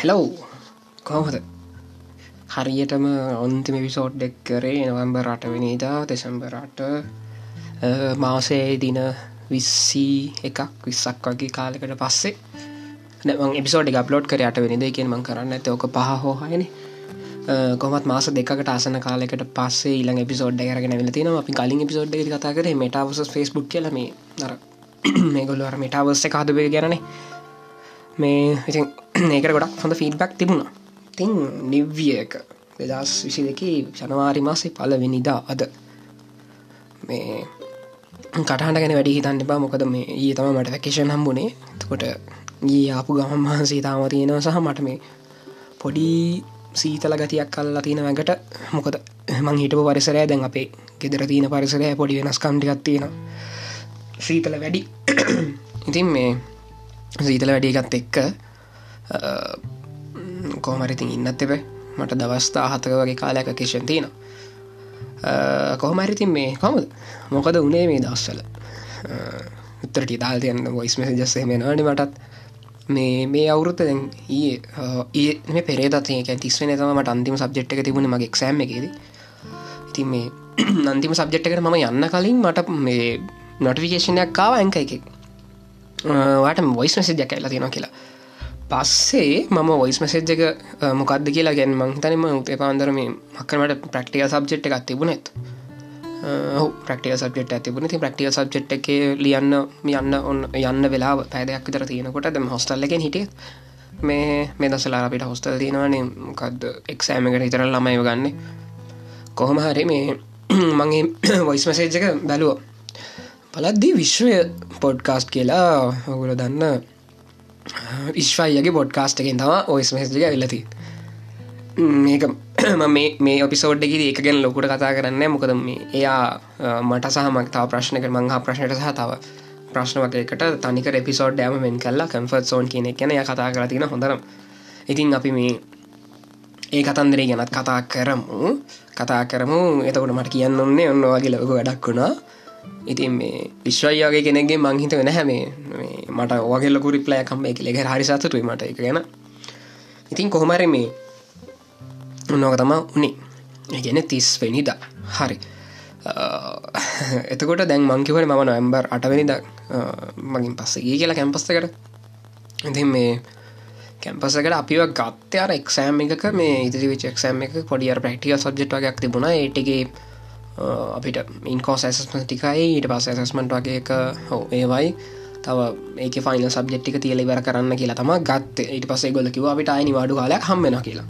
හැලව් කොහොමද? හරියටම ඔන්තිම විසෝට් දෙක් කරේ නවම්බ රටවෙනිදා දෙසම්බරට මාසයේ දින විස්සී එකක් විස්සක් වගේ කාලෙකට පස්සේ. නම එපිසෝඩ් අප්ලෝඩ් කර යට වෙනිද කියෙන් මං කරන්න ඇත ඕක පහ හෝහයන කොමත් මාස දෙකට ආසන කාලෙකට පස්සේ ඉල්ල පිසෝඩ් කරගෙන වෙලතින අපි කලින් පිසෝඩ් කතා කර මටවස ෆස්බුක් කියලම නර මේගොල්ලවර මටවස්ස කාදබය ගැනේ මේ ඉතින් ඒකට ගොඩක් හොඳ ෆීඩ්බක් තිබුණා. තිං නිව්විය එක දෙදස් විසි දෙකි ජනවාරි මාසේ පලවෙනිදා අද. මේ කටහට ගැන වැඩි හිතන්න බා මොකද මේ ඒ තම මට වැකේෂන් හම්බුණේ තකොට ඒ ආපු ගමන් වහන්සේ තාම තියෙනව සහ මට මේ පොඩි සීතල ගතියක් කල්ලා තියෙන වැඟට. මොකද මං හිටපු පරිසරය දැන් අපේ ගෙදර තියෙන පරිසරය පොඩි වෙනස්කම්ටිකත් තියෙන සීතල වැඩි. ඉතින් මේ සීතල වැඩිගත් එක්ක කෝමරිතින් ඉන්නත් එබ මට දවස්ථා හතක වගේ කාලයක කේෂන් තියෙන කොහමරිතින් මේ කොමද මොකද උනේ මේ දස්සල උත්තරට දාල් තියන්න වොයිස් මෙස ජස්සේ මේ නනි මටත්. මේ මේ අවුරුත්ත දැන් ඒ ඒ මේ පෙරේදතය තිස්වෙන තම මට අන්තිම සබ්ජෙට් එක තිබුණ මගේ එක්සෑම් එකේද. ඉතින් මේ අන්තිම සබ්ජෙට්කට මම යන්න කලින් මට මේ නොටිෆිකේෂනයක් කාව ඇංක එකෙක් වාට වොයිස් මසිජ්ජක් ඇල්ලා තියෙන කියලා. පස්සේ මම වොයිස් මසෙජ් එක මොකක්ද කියලා ගැන් මංතනම උතේ පාන්දර මේ මක්කනට ප්‍රක්ටිය සබ්ජෙට් එකක් තිබුණෙත් ප්‍රක්ටිය සබ්ෙට් ඇතිබුණ ති ප්‍රක්ටිය සබ්ෙට් එක ලියන්න යන්න ඔන්න යන්න වෙලා පැදයක් විතර තියෙනකොට දෙම හොස්ටල්ලගෙන් හිටිය. මේ මේ දසලා අපිට හොස්ටල් තියෙනවානේ. මොකක්ද එක්සෑමකට හිතර ළමයිව ගන්න. කොහොම හරි මේ මගේ වොයිස් මසේජ් එක බැලුව. පලද්දී විශ්වය පොඩ්කාස්ට් කියලා ඔගුල දන්න විශ්වයගේ පොඩ්කාස්ට් එකෙන් තම ඔයිස් මසික වෙලති මේක මේ ඔපිසෝඩ්ඩකි ඒක ගැන ලොකුට කතා කරන්න මොකද මේ එයා මට සහමක් තාව ප්‍රශ්නක මංහා ප්‍රශ්නයට සහතාව ප්‍රශ්න වගේකට තනික එපිසෝඩ් ෑම මෙන් කල්ලා කම්ෆර්ත් සෝන් කියන ගැන කතා කර තින හොඳරම් ඉතින් අපි මේ ඒ කතන්දරේ ගැනත් කතා කරමු. කතා කරමු. එතකොට මට කියන්න ඔන්නේ ඔන්න වගේ ලොක වැඩක් වුණා ඉතින් මේ විශ්වයගේ කෙනෙගේ මංහිත වෙන හැමේ මට ඔගේල්ලකු රිප්ලය කම්ම එක ලෙක හරි සතුටුයි මට එක ගැන. ඉතින් කොහොමර මේ උන්නෝක තම උනේ. ගැන තිස් වෙනිද. හරි. එතකොට දැන් මංකිවට මම නොම්බර් අටවැනිද මගින් පස්සේ කියලා කැම්පස්තකට ඉතින් මේ කැම්පසකට අපිව ගත්තයාර එක්සෑම් එකක මේ ඉදිරිවිච එක්සෑම් එක පොඩියර ප්‍රක්ටිය සබ්ජෙට් වගේක් තිබුණ. ඒටගේ අපිට ඉන්කෝස් ඇසස්ම ටිකයි ඊට පස් ඇසස්මට වගේ එක හෝ ඒවයි. තව ඒක ෆයින සබ්ෙට්ටික තියල ඉවර කරන්න කියලා තම ගත්ත. ඊට පසේ ගොල කිව අපිට අයිනි වඩු කාලයක් හම්බෙන කියලා.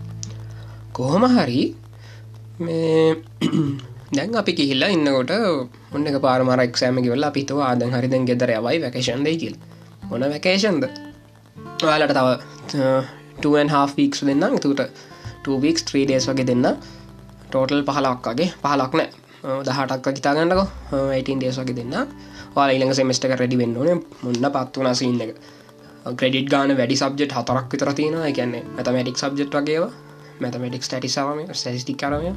කොහොම හරි මේ දැන් අපි කිහිල්ලා ඉන්නකොට ඔන්න එක පාරමර එක්ෂෑම කිවල අපිතුව ආදන් හරිදැන් ගෙදර යවයි වැකේෂන් දෙයි කියල්. මොන වැකේෂන්ද ඔයාලට තව 2 වීක්ස් දෙන්න තුට 2වීක්ස් 3 ඩේස් වගේ දෙන්න ටෝටල් පහලක් වගේ පහලක් නෑ. දහටක් හිතාගන්නක 18 ඩේස් වගේ දෙන්න වාල ඉළඟ සෙමස්ටක රැඩි වෙන්න ඕන. මුන්න පත් වන සින්න එක. ක්‍රඩිට් ගාන වැඩි සබ්ජෙට් හතරක් විතර තියෙන එකන්නේ මැතමටික් සබ්ජෙට් වගේව. මැතමටික් ටටිසාවම ස්ටටික් කරමය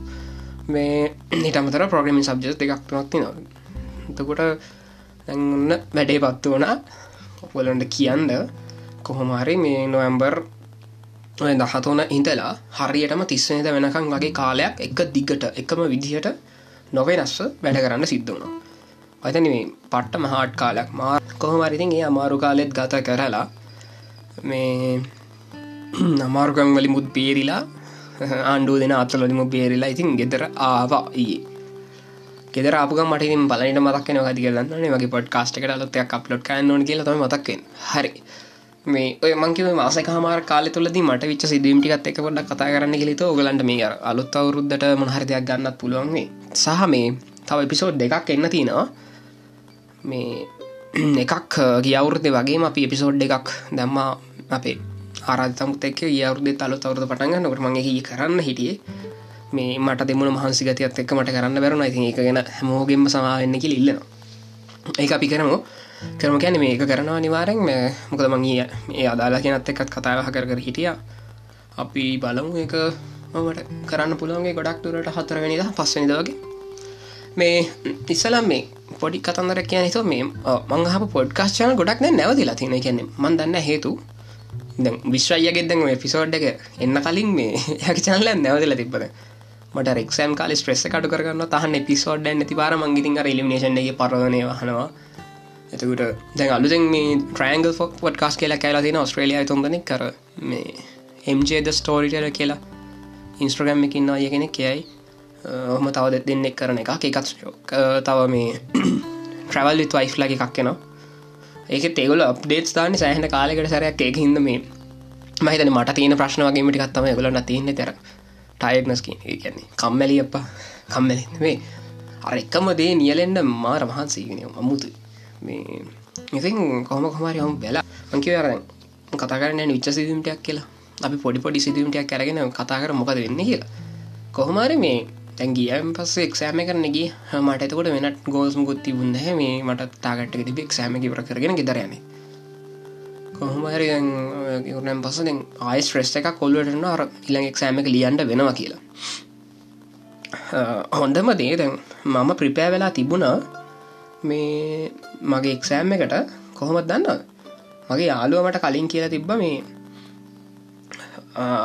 මේ නිටමතර ප්‍රගමින් සබ්ජෙත් එකක් තුනක්ති න එතකොට දැන්න වැඩේ පත්තු වන ඔලන්ට කියන්ද කොහොමහරි මේ නොවම්බර් දහතුන ඉඳලා හරියටම තිස්සනද වෙනකං වගේ කාලයක් එක දිගට එකම විදිහට නොවෙනස්ව වැඩ කරන්න සිද්ධ වුණා. අතන මේ පට්ට මහාට් කාලයක්. මා කොහොමරිතින් ඒ අමාරු කාලෙත් ගත කරලා මේ අමාරුකම් වලි මුත් පේරිලා ආණ්ඩුව දෙෙන අත්තලොලිම පේරිලා ඉතින් ගෙදර ආවා ඒ ගෙදර අපපුක මටින් බලට මතක්න හති කියලන්න වගේ පොඩ් කාස්ටකට අලොත්තයක් අප්ලොට් කන්න කියල තම මතක්කෙන් හරි. මේ ඔය මංකිව මාසක හමාර කාල තුලද මට විච සිදීමටිකත් එක පොඩක් කතා කරන්න කෙලිත ඔගලන්ට මේ අලුත් අවුරුද්ධට මොහරිදයක් ගන්නත් පුළුවන්ගේ සහ මේ තව එපිසෝඩ් දෙකක් එන්න තියෙනවා. මේ එකක් ගියවුරුද වගේ අපි එපිසෝඩ් එකක් දැම්මා අපේ ආරතමුත් එක් යවරුද තලු තවරද පටන්ගන්න කට මගේ හි කරන්න හිටියේ. මේ මට දෙමුණ මහන්සි ගතියත් එක්ක මට කරන්න බැරුණ. ඉතින් එක ගැන හැමෝගෙන්ම සමාවෙන්න කිය ඉල්ලනවා. ඒ අපි කරමු. කරම කැන මේක කරනවා නිවාරෙන් මොකද මංගිය ඒ අදාලා කියනත් එකත් කතාව කර කර හිටිය. අපි බලමු එක මට කරන්න පුළුවන්ගේ ගොඩක් තුරට හතරවෙනිද පස්සනිද වගේ. මේ ඉස්සලම් මේ පොඩි කතන්දර කියන හිතු මේ මංහප පොඩ්කාස්චන ගොඩක් නැ නැවදිලා තියෙන කියන්නේ මන් දන්න හේතු. දැ විශ්වයගෙත් දැම පිසෝඩ් එක එන්න කලින් මේ ය චනල නැවදල තිබද මට රෙක්ෂම් කාල ස්ට්‍රෙස් කටු කරන්න තහන්න පිසෝඩ් ඇති පාර මංගිතින් ඉලිමිනේෂන් එක පරවනය වහනවා. එතකට දැන් අලුතෙන් මේ ට්‍රයින්ගල් ෆොක් පොඩ් කාස් කියලා කියලා තින ඔස්ට්‍රලිය තුන්දන කර මේ එම්ජේද ස්ටෝරිටල කියලා ඉන්ස්ට්‍රගම් එකින්න අය කෙනෙ කියයි ඔහම තව දෙන්නෙක් කරන එක එකත් තව මේ ට්‍රවල් විත් වයිෆ් ලගේ එකක් කෙනවා ඒක තෙගල අප්ඩේට් දාන්න සෑහන කාලෙකට සැරයක් ඒක හිද මේ මහිතන මට තියෙන ප්‍රශ්න වගේ මිටිකත්තම ගලන්න තියන්න. තෙර ටයක්නස්කි කියන්නේ. කම්මැලි අප කම්මැලි වේ අර එකම දේ නියලෙන්න්න මාර මහන්සේගෙන අමුතු මේ ඉතින් කොහම කොමාරි හම් වෙලා මංකිවරෙන් කතාරන්න විච්ච සිදුම්ටයක් කියලා. අපි පොඩි පොඩි සිදුම්ටයක් කරගෙන කතාකර මොකද වෙන්න කියලා. කොහොමාරි මේ තැන්ගියම් පස්සේ එක්ෂෑම කරනගේ මට එතකොට වෙනත් ගෝස්ම ගොත්ති බුන්ද මේ මට තාගට තිබ එක්ෂෑම වර කරගෙන ගෙදරයන කොහොමරි නම් පස ආයිස් ්‍රෙස්ට එක කොල්ලටන අර ඉළඟ එක්ෂෑම එක ලියන්ට වෙනවා කියලා. හොඳම දේ දැන් මම ප්‍රිපෑ වෙලා තිබුණා. මේ මගේ එක්සෑම් එකට කොහොමත් දන්න මගේ යාලුවමට කලින් කියලා තිබ්බ මේ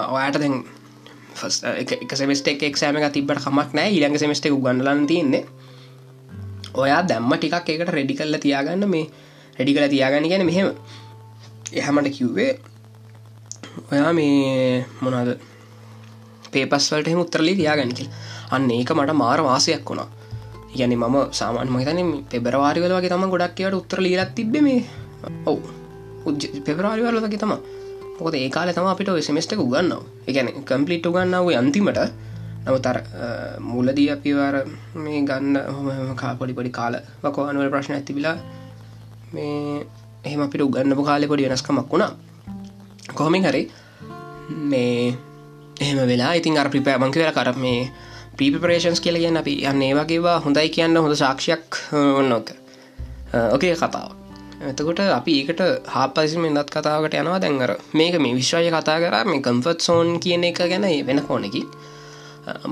ඔයාට දැන් එක සෙමස්ට එක එක්ෂෑම එක තිබට කමක් නෑ ඉළඟ සෙමස්ට එක ගන්නලන්න තියන්නේ. ඔයා දැම්ම ටිකක් එකට රෙඩි කල්ල තියාගන්න මේ රෙඩි කල තියාගන්න ගැන මෙහෙම. එහමට කිව්වේ ඔයා මේ මොනාද පේපස්වලට උත්තරලි තියාගන්න කියල. අන්න ඒක මට මාර වාසයක් වුණා. යන මම සාමාන් මහිතන පෙබරවාරිවල වගේ තම ගොඩක් කියවට උත්තර ලීලත් තිබ මේ. ඔවු. පෙබරවාරිවල වගේ තම මොකද ඒ කාල තම අපිට සෙමස්ට උගන්න එකන කම්පලිට් උගන්නාව අන්තිමට. නවතර මුලදී අපිවාර මේ ගන්න හොම කාපොඩි පොඩි කාල වකෝ අනුවල ප්‍රශ්න ඇතිබිලා මේ එහෙම අපිට උගන්නපු කාලෙ පොඩි වෙනස්කමක් වුණා. කොහොමින් හරි මේ එහෙම වෙලා ඉතින් අර ප්‍රිපෑ මංක වෙලා කර මේ ප්‍රීපරේෂන්ස් කියල කියන්න අපි යන්න ඒ වගේවා හොඳයි කියන්න හොඳ සාක්ෂයක් ඔන්නෝක ඕකේ කතාව. එතකොට අපි ඒකට හා පසිම ඉදත් කතාවට යනවා දැන්ගර මේක මේ විශ්වාය කතා කර මේ කම්ෆට් සෝන් කියන එක ගැන වෙන කෝනකි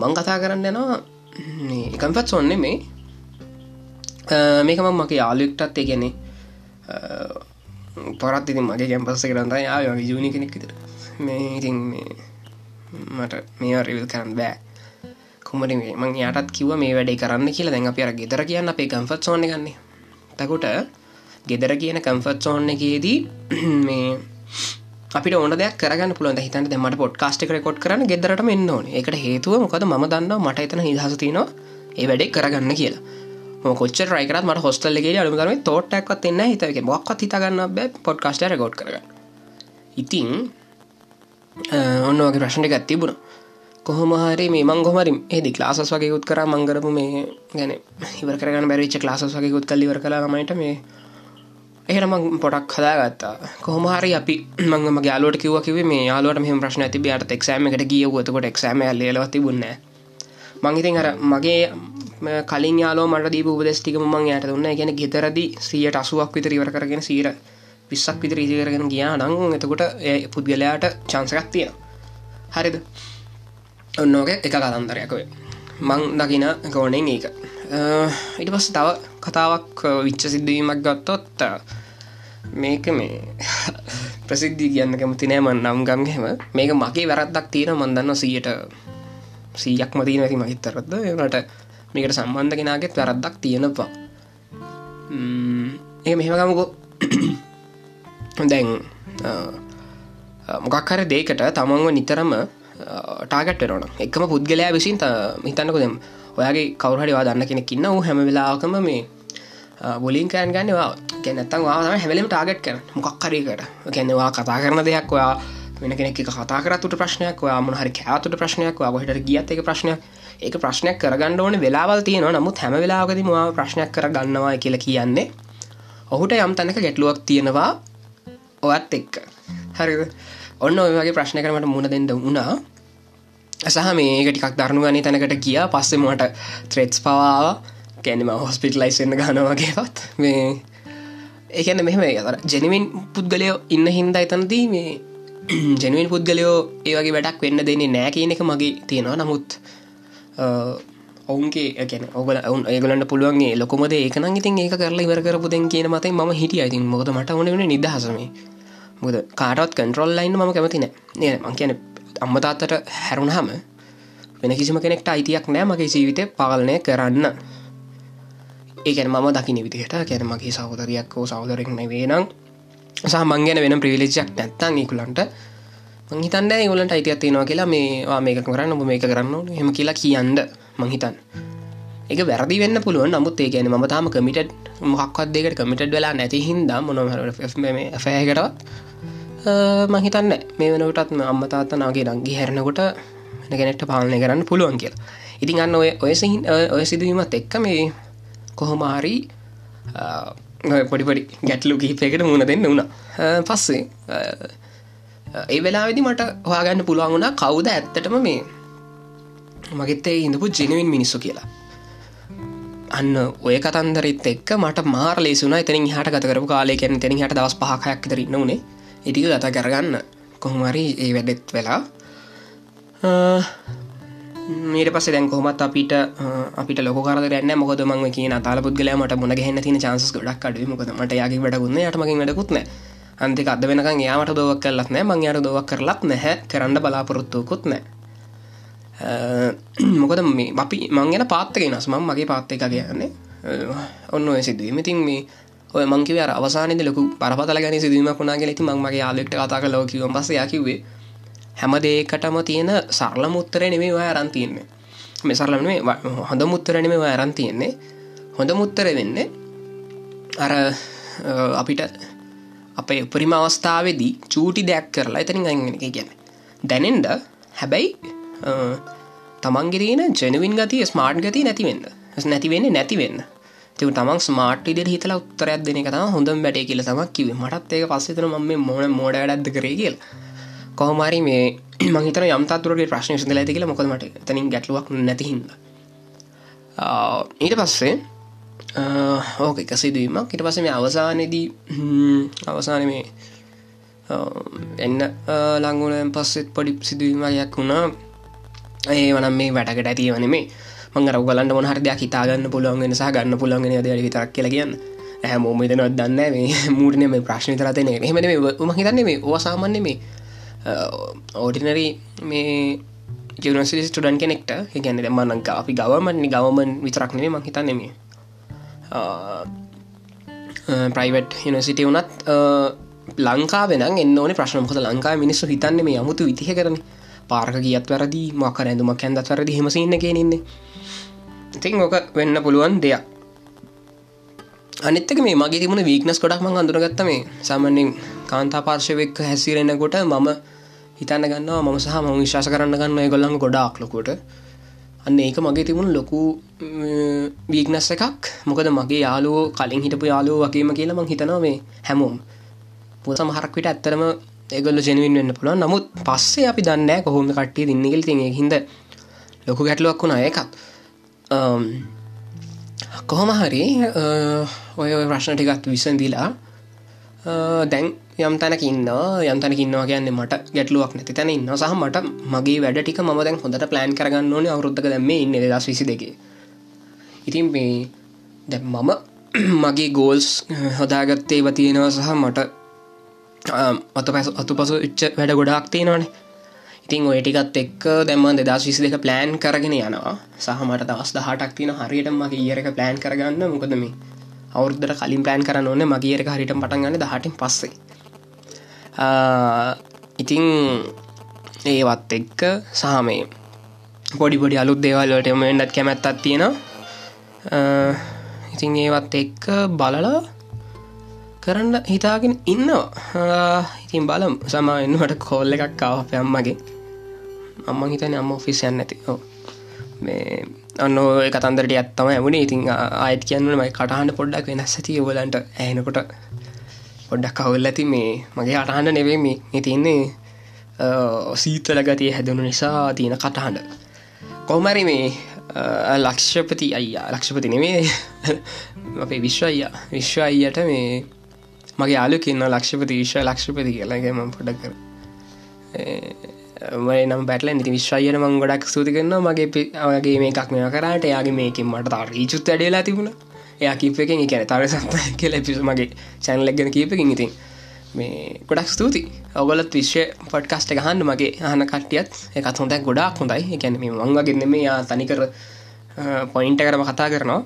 මං කතා කරන්න යනවා. කම්ෆට් සෝන්නේ මේ මේකම මගේ යාලුක්ටත් ඒ ගැනේ පොරත් ඉතින් මගේ කැම්පස්ස කරන්න යා ජූනි කෙනෙක් විතර මේ ඉතින් මට මේ රිවිල් කරන්න බෑ. කුමට මං යාටත් කිව මේ වැඩේ කරන්න කියලා. දැන් අප අර ගෙදර කියන්න අපේ කම්ෆත් සෝන ගන්නේ. තකුට ගෙදර කියන කම්ෆත් සෝන්න එකේදී මේ අපිට ඕන දෙයක් කරගන්න පුළුවන්. හිතන්න දෙමට පොඩ් කාස්ට් රෙකොඩ් කරන්න ගෙදරට එන්න ඕන. එකට හේතුව මොකද ම දන්න මට එතන නිදහස තිනවා ඒ වැඩේ කරගන්න කියලා. කොච්ච රයිකරත් මට හොස්ටල්ලගේ අලුකරම තෝට්ටක්වත් එන්න හිතක මොක්ත් හිතගන්න බෑ පොඩ් කාස්ට රෙකෝඩ් කරගන්න. ඉතින් ඔන්න වගේ ප්‍රශ්නය ගත් තිබුණ. කොහොමහරි මේ මං ගොමරි ඒදි ලාසස් වගේ යුත් කර මංගරපු මේ ගැන ඉවර කරගන්න බැරිච්ච ලාසස් වගේ යුත් කල් ඉවර කලා මයිට මේ එහෙන මං පොටක් හදාගත්තා. කොහොමහරි අපි මංගම යාලෝට කිව කිව මේ යාලුවට මෙහම ප්‍රශ්න ඇති යට එක්ෂෑම එකට ගියවතකොට එක්ෂෑම ලේලවති බුන්න මංගිතින් අර මගේ කලින් යාලෝ මට දීප උපදෙස්ටික මං යට දුන්න. ගැන ගෙතරදි සියට අසුවක් විතර ඉවර කරගෙන සීර විස්සක් විතර ඉදිකරගෙන ගියා නං එතකොට පුද්ගලයාට චාන්සකක් තියෙන හරිද? ඔන්නෝක එක කතන්දරයක්වේ මං දකින ගෝනෙන් ඒක. ඉට පස් තව කතාවක් විච්ච සිද්ධවීමක් ගත්තොත් මේක මේ ප්‍රසිද්ධී කියන්න කැමති නෑම නම් ගම්හෙම මේක මගේ වැරද්දක් තියෙන මන්දන්න සීයට සීයක් මතිී නැති මහිතරත්ද නට මේකට සම්බන්ධ කෙනගෙත් වැරද්දක් තියෙනවා. ඒ මෙහෙමගමුකෝ දැන් මොකක්හර දේකට තමන්ව නිතරම ටාගට්ටරන එකම පුද්ගලයා විසින් හිතන්නක දෙම් ඔයාගේ කවරහඩිවා දන්න කෙනෙක් ඉන්න වූ හැම වෙලාකම මේ බොලින් කෑන් ගන්නවා ගැනත්තන් වා හැවලම ටාගට් කර මොක්කරීකට ගැනවා කතා කරන දෙයක් ඔයා වෙන කෙනෙක් කතා කරතුට ප්‍රශ්නයක් ඔයා මොන හරි කෑතුට ප්‍රශ්නයක් හට ගියත් එක ප්‍රශ්නයක්. ඒක ප්‍රශ්නයක් කරගන්න ඕන වෙලාවල් තියෙනවා. නමුත් හැම වෙලාගද මවා ප්‍රශ්නයක් කර ගන්නවා කියල කියන්නේ ඔහුට යම් තැනක ගැටලුවක් තියෙනවා ඔයත් එක්ක. හරි ඔන්න ඔය වගේ ප්‍රශ්න කරමට මුණ දෙන්න වුණා. සහ මේක ටිකක් දරුණු ගනි තැනකට කිය පස්සෙමට ත්‍රෙට්ස් පවාව කැනම හොස්පිටලයිස්න්න ගනවගේවත් මේ ඒකන්න මෙහම අර ජැනවින් පුද්ගලයෝ ඉන්න හින්දා එතනදී මේ ජැනුවන් පුද්ගලයෝ ඒවගේ වැඩක් වෙන්න දෙන්නේ නෑ කියන එක මගේ තියෙනවා. නමුත් ඔවුන්ගේ ගැන ඔගල ඔවුන් ඒගලන්න පුළුවන්ගේ ලොකොමද ඒකන ඉතින් ඒක කරලා ඉවර කරපු දෙන් කියන මතයි ම හිටිය. ඉතින් මොකද මට ඕන වෙන නිදහසම මුද කාටත් කන්ට්‍රෝල් ලයින්න ම කැමති නෑ. නය මං කියන අම්මතාත්තට හැරුණහම වෙන කිසිම කෙනෙක්ට අයිතියක් නෑ මගේ ජීවිතය පාලනය කරන්න. ඒකැන මම දකින විදිහට කැන මගේ සහෝදරයක් හෝ සහෝදරෙක් නෙවේ නම් සහ මංගෙන වෙන ප්‍රවිලිජයක් නැත්තන් ඒකුලන්ට මංහිතන්න ඒගලට අයිතියක් තියෙනවා කියලා මේවා මේක කරන්න ඔබ මේක කරන්න හෙම කියලා කියන්න මංහිතන් එක වැරදි වෙන්න පුළුවන්. නමුත් ඒ ගැන ම තාම කමිට මොක්වත් දෙකට කමිටඩ් වෙලා නැති හින්දා මොනහරටත් මහිතන්න මේ වෙනටත් අම්ම තාත්තනාගේ රංගි හැරණකොට කෙනෙක්ට පාලනය කරන්න පුළුවන් කියලා. ඉතින් අන්න ඔය ඔය ඔය සිදුවීමත් එක්ක මේ කොහොමාරි පොඩිපඩි ගැටලු කිහිපයකට මුණ දෙන්න වුණා. පස්සේ ඒ වෙලාවෙදි මට හවාගන්න පුළුවන් වුණා කවුද ඇත්තටම මේ මගෙත්තේ ඉඳපු ජෙනවින් මිනිස්සු කියලා. අන්න ඔය කතන්දරත් එක් මට මාර ලේසුන එතනින් හට ගත කරපු කාලයකෙන් තෙනින් හට දවස් පහකයක් තරන්න වනේ ඉටික ගත කරගන්න. කොහොමරි ඒ වැඩෙත් වෙලා. මීට පස දැන් කොහමත් අපිට අපිට ලොක කරන්න මොකද ම කියන තාල පුද්ගල මට මුණ ගැන්න තින චන්ස ගොඩක් අඩු මොකද මට යාගේ වැඩගුන්න යටමකින් වැඩකුත්න අන්තික අද වෙනක යාමට දොවක් කරලත් නෑ මං යට දොවක් කරලත් නැහැ. කරන්න බලාපොරොත්තුකුත් නෑ මොකද මේ අපි මංගෙන පාත්තක නස්මම් මගේ පාත්තක කියන්නේ ඔන්න ඔය සිදුවීම. ඉතින් මේ ඔය මංකිව අවසානද ලොකු පරපතල ගැන සිදුවීමක් වුණනාගේ ඇති මංගේ යාලෙක්ට කතා කල ලෝකිව පස යකිවේ හැම දේකටම තියෙන සරල මුත්තරය නෙමේ ඔය අරන් තියෙන්නේ. මේ සරලම හොඳ මුත්තරනම ඔය අරන් තියෙන්නේ. හොඳ මුත්තර වෙන්නේ අර අපිට අපේ උපරිම අවස්ථාවේදී චූටි දෙයක් කරලා එතනින් අංගෙන එක ගැන දැනෙන්ඩ හැබැයි තමන්ගේරන ජනවින් ගතිය ස්මාර්ට් ගති නැතිවෙන්න නැතිවෙන්නේ නැතිවෙන්න තිව තමන් ස්මාර්ට් ඉදිර හිතල උත්තරයක් දෙන එක තම හොඳ බැටේ කියල තමක් කිව මටත් ඒක පස්සතන ම මොන මෝඩ වැඩද කරේ කියල. කොහමරි මේ මහිතන යම්තතුරගේ ප්‍රශ්න සිදල ඇති කියල මොකදමට තනින් ගැටලුවක් නැතිහිද ඊට පස්සේ ඕක එක සිදුවීමක්. ඉට පස මේ අවසානයේදී අවසාන මේ එන්න ලංගුලෙන් පස්සෙත් පොඩි සිදුවීමයක් වුණා. ඒ වනම් මේ වැටකට ඇති වන මේ මංගර ගලන්න මොහර දෙයක් හිතාගන්න පුළුවන් නිසා ගන්න පුළුවන් ද විතරක් කියල කියන්න. ඇහ මෝමතනවත් දන්න මේ මූටන මේ ප්‍රශ්න තරතන හෙම මහිතන්න මේ ඕසාමන්න මේ ඕඩිනරී මේ ජනසිලි ස්ටඩන් කෙනෙක්ට ගැන දෙමන්නක අපි ගවමන්නේ ගවමන් විතරක් නෙේ මහිතන්න මේ. ප්‍රයිවට් යනිසිට වනත් ලංකා වෙන එන්න ඕන ප්‍රශ්නමහත ලංකා මිනිස්සු හිතන්න මේ අමුතු විතිහ කරන පාර්ක ගියත් වැරදි මකර ඇඳුමක් ඇඳත් වැරදි හෙමසින්න කියනෙන්නේ ඉතින් ඕක වෙන්න පුළුවන් දෙයක්. අනිත්තක මේ මගේ තිබුණ වීක්නස් කොඩක් ම අඳුරගත්ත මේ සාමන්‍යෙන් කාන්තා පාර්ශවයක් හැසිරෙනකොට මම හිතන්න ගන්නවා මම සහ ම විශවාස කරන්න ගන්න ගොල්ලඟ ගොඩාක්ලකොට අන්න ඒක මගේ තිබුණ ලොකු වීක්නස් එකක්. මොකද මගේ යාලුව කලින් හිටපු යාලුව වගේම කියලා මං හිතනවා මේ හැමෝම්. පුද සමහරක්විට ඇත්තරම ඒගොල්ල ජනවින් වෙන්න පුළුවන්. නමුත් පස්සේ අපි දන්න කොහොම කට්ටිය දින්නගල් තිය හිද ලොකු ගැටලුවක් වුණා. එකත් කොහොම හරි ඔය ප්‍රශ්න ටිකත් විසන්දිලා දැන් යම් තැනකින්න යම් තැනකින්නවා කියන්න මට ගැටලුවක් නැති තැන ඉන්න සහ මට මගේ වැඩ ටික ම දැන් හොඳට ප්ලෑන් කරගන්න ඕන. අවරුද්ධක දැම ඉන්න දස් විසි දෙක. ඉතින් මේ දැ මම මගේ ගෝල්ස් හොදාගත්තේ වතියෙනවා සහ මට අත පැස අතු පසු ඉච්ච වැඩ ගොඩක් තියෙනවානේ. ඉතින් ඔය ටිකත් එක්ක දැම්ම දෙදස් විසි දෙක ප්ලෑන් කරගෙන යනවා. සහමට දවස් දහටක් තින හරියට මගේ ඉයරක ප්ලෑන් කරගන්න. මොකද මේ අවුරුද්දට කලින් ප්ලෑන් කරන්න ඕන්න මගේ එක හරිට පටන්ගන්න දහටින් පස්සේ. ඉතිං ඒවත් එක්ක සහමේ පොඩි පොඩි අලුත් දේවල්ලට එම එන්නත් කැමැත්තත් තියෙනවා. ඉතින් ඒවත් එක්ක බලලා කරන්න හිතාගෙන ඉන්නවා. ඉතින් බලම්. සමා එන්නට කෝල්ල එකක් කාව පැම්මගේ අම්ම හිතන අම්ම ඔෆිසියන් නැති. මේ අන්න ඔය කතන්දරට ඇත්තම ඇවුණේ ඉතින් ආයත් කියන්නන මයි කටහන්න පොඩ්ඩක් වෙනස් ඇති ඔවලන්ට ඇනකොට පොඩ්ඩක් කවුල් ඇති මේ මගේ අටහන්න නෙවේ මේ ඉතින්නේ සීතල ගතිය හැදනු නිසා තියෙන කටහඬ. කොහමරි මේ ලක්ෂපති අයියා ලක්ෂපති නෙවේ අපේ විශ්ව අයියා. විශ්ව අයියට මේ මගේ යාලු කියන්න ලක්ෂපති විශ්ව ලක්ෂපති කියලාගේම පොඩක් කර මයි නම් පැටල නති විශ්වයන මං ගොඩක් සූති කරන්න මගේ පගේ මේ එකක් මෙ කරට. යාගේ මේකින් මට තා රීචුත් වැඩේලා තිබුණ. එයා කීපකින් එකන තර සත් කියල පිසු මගේ චැනලක් ගැන කීපකින් ඉතින් මේ ගොඩක් ස්තුති ඔගොලත් විශ්ව පොඩ්කස්ට ගහන්න මගේ අහන කට්ටියත් එකත් හොඳ ගොඩක් හොඳයි. එකැන මේ මංවගෙන්න්න මේ යා තනිකර පොයින්ට කරම කතා කරනවා.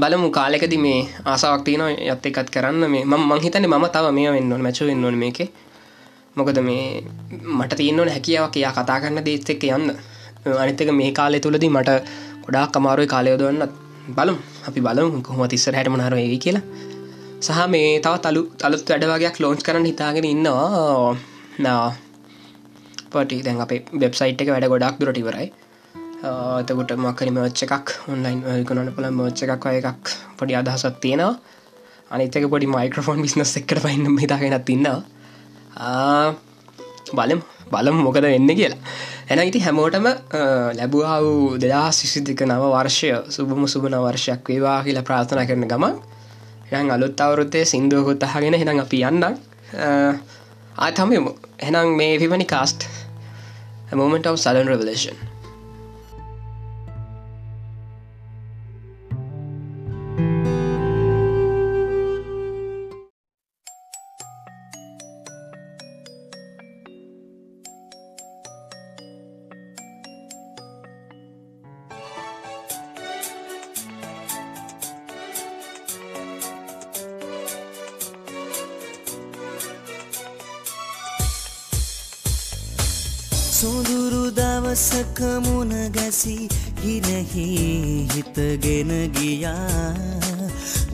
බලමු කාලෙකද මේ ආසාවක් තියන යත් එකත් කරන්න. මේ ම මංහිතන ම තව මේ වෙන්න මැච වෙන්නවන මේක. මොකද මේ මට තියන්නවන හැකියාවක් එයා කතා කරන්න දේත් එක්ක යන්න. අනිතක මේ කාලෙ තුළදී මට ගොඩාක් කමාරුව කාලයෝදවන්න බලම් අපි බලමු කොහොම තිස්සර හැටම නරවයි කියලා. සහ මේ තව තලු අලුත් වැඩ වගේයක් ලෝන්ච් කරන්න හිතාගෙන ඉන්නවා. නා පටි දැන් අපේ වෙබ්සයිට් එක වැඩ ගොඩක් දුරට ඉවරයි එතකොට මක්කරි මච්ච එකක් ඔන්ලයින් කනට පල මච්ච එකක් අය එකක් පොඩි අදහසත් තියෙනවා. අනිතක පොඩි මයික්‍රෆෝන් බිස්නස් එකට පයින්න හිතාගෙනත් ඉන්නවා. බලම් බලම් මොකද වෙන්න කියලා. එන ඉති හැමෝටම ලැබුවාව දෙදා සිසිදික නව වර්ෂය සුබම සුබන වර්ෂයක් වේවා කියලා ප්‍රාථනා කරන ගමන් යන් අලුත් අවුරුත්තේ සිින්දුවකුත් අහගෙන හෙනම් අපි යන්න ආතමයමු එනම් මේ විවනි කාස්ට් moment of sudden ගියා.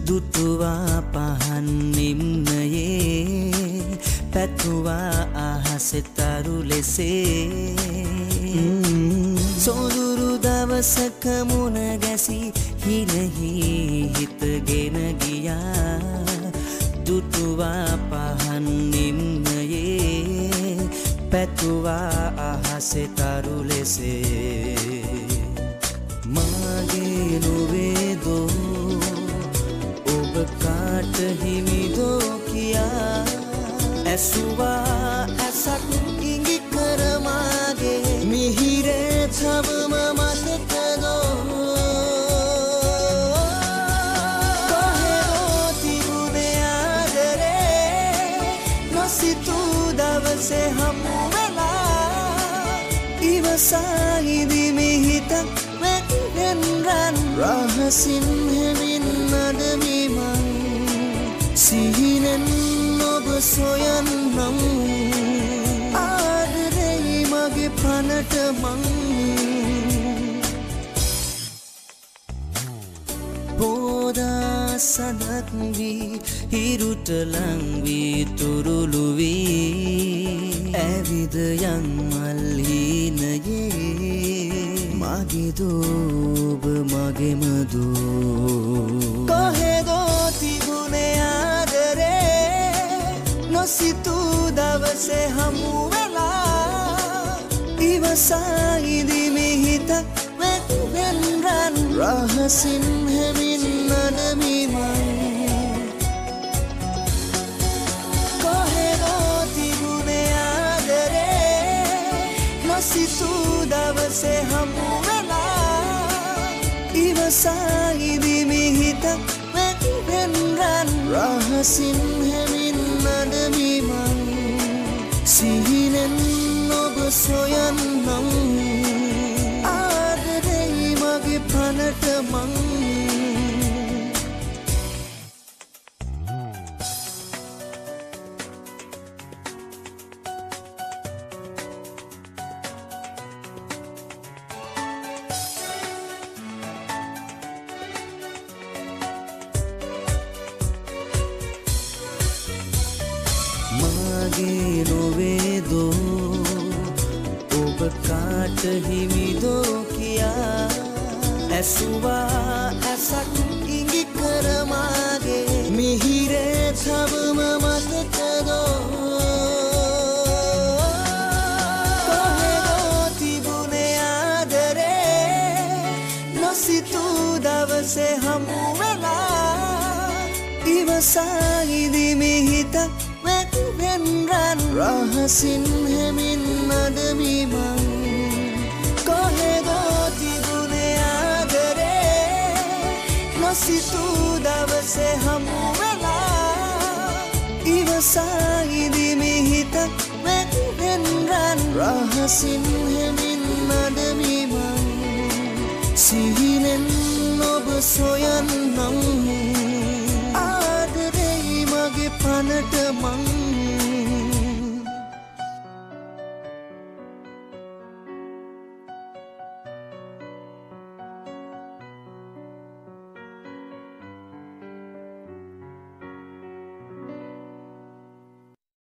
දුටුවා පහන් නිම්නයේ පැතුවා අහසෙතරු ලෙසේ. සොඳුරු දවසක මුණ ගැසි හිරහි හිතගෙන ගියා. දුටුවා පහන් නිම්නයේ පැතුවා අහසෙතරු ලෙසේ. මාගේ නොවේදෝ ඔබ කාට හිමිදෝ කියා ඇසුවා ඇසක් ඉඟි කරමාගේ මිහිරේ තවම මතකදෝ කොහෙදෝ තිබුණේ ආදරේ? නොසිතූ දවසේ හමු වෙලා ඉවසාහිදි මිහිතක් වෙන්රන් රහසින් හෙමින් අඩමිමන් සිහිනෙන් ඔබ සොයන්නම්. ආදරෙයි මගේ පනට මං. පෝදා සඳක් වී හිරුට ලංවී තුරුළුවී ඇවිද යන්මල්හීනයේ මගේදෝබ මගෙමදෝ කොහෙදෝ තිබුණේ ආදරේ? නොසිතූ දවසේ හමු වෙලා ඉවසාහිදිමිහිතක් වෙන්රන් රහසින් හෙමින් අඩමිමන් රහසින් හෙමින් අඩමිමන් සිහිනෙන් ඔබ සොයන්නම්. මාගේ නොවේදෝ ඔබ කාට හිමිදෝ කියා ඇසුවා ඇසක් ඉඟි කරමාගේ මිහිරේ තවම මතකදෝ කොහෙදෝ තිබුණේ ආදරේ නොසිතූ දවසේ රහසින් හෙමින් අඩමිමන් කොහෙදෝ තිබුණේ ආදරේ? නොසිතූ දවසේ හමු වෙලා ඉව අසායිදිමි හිතක් වැතිවෙන්රන් රහසින්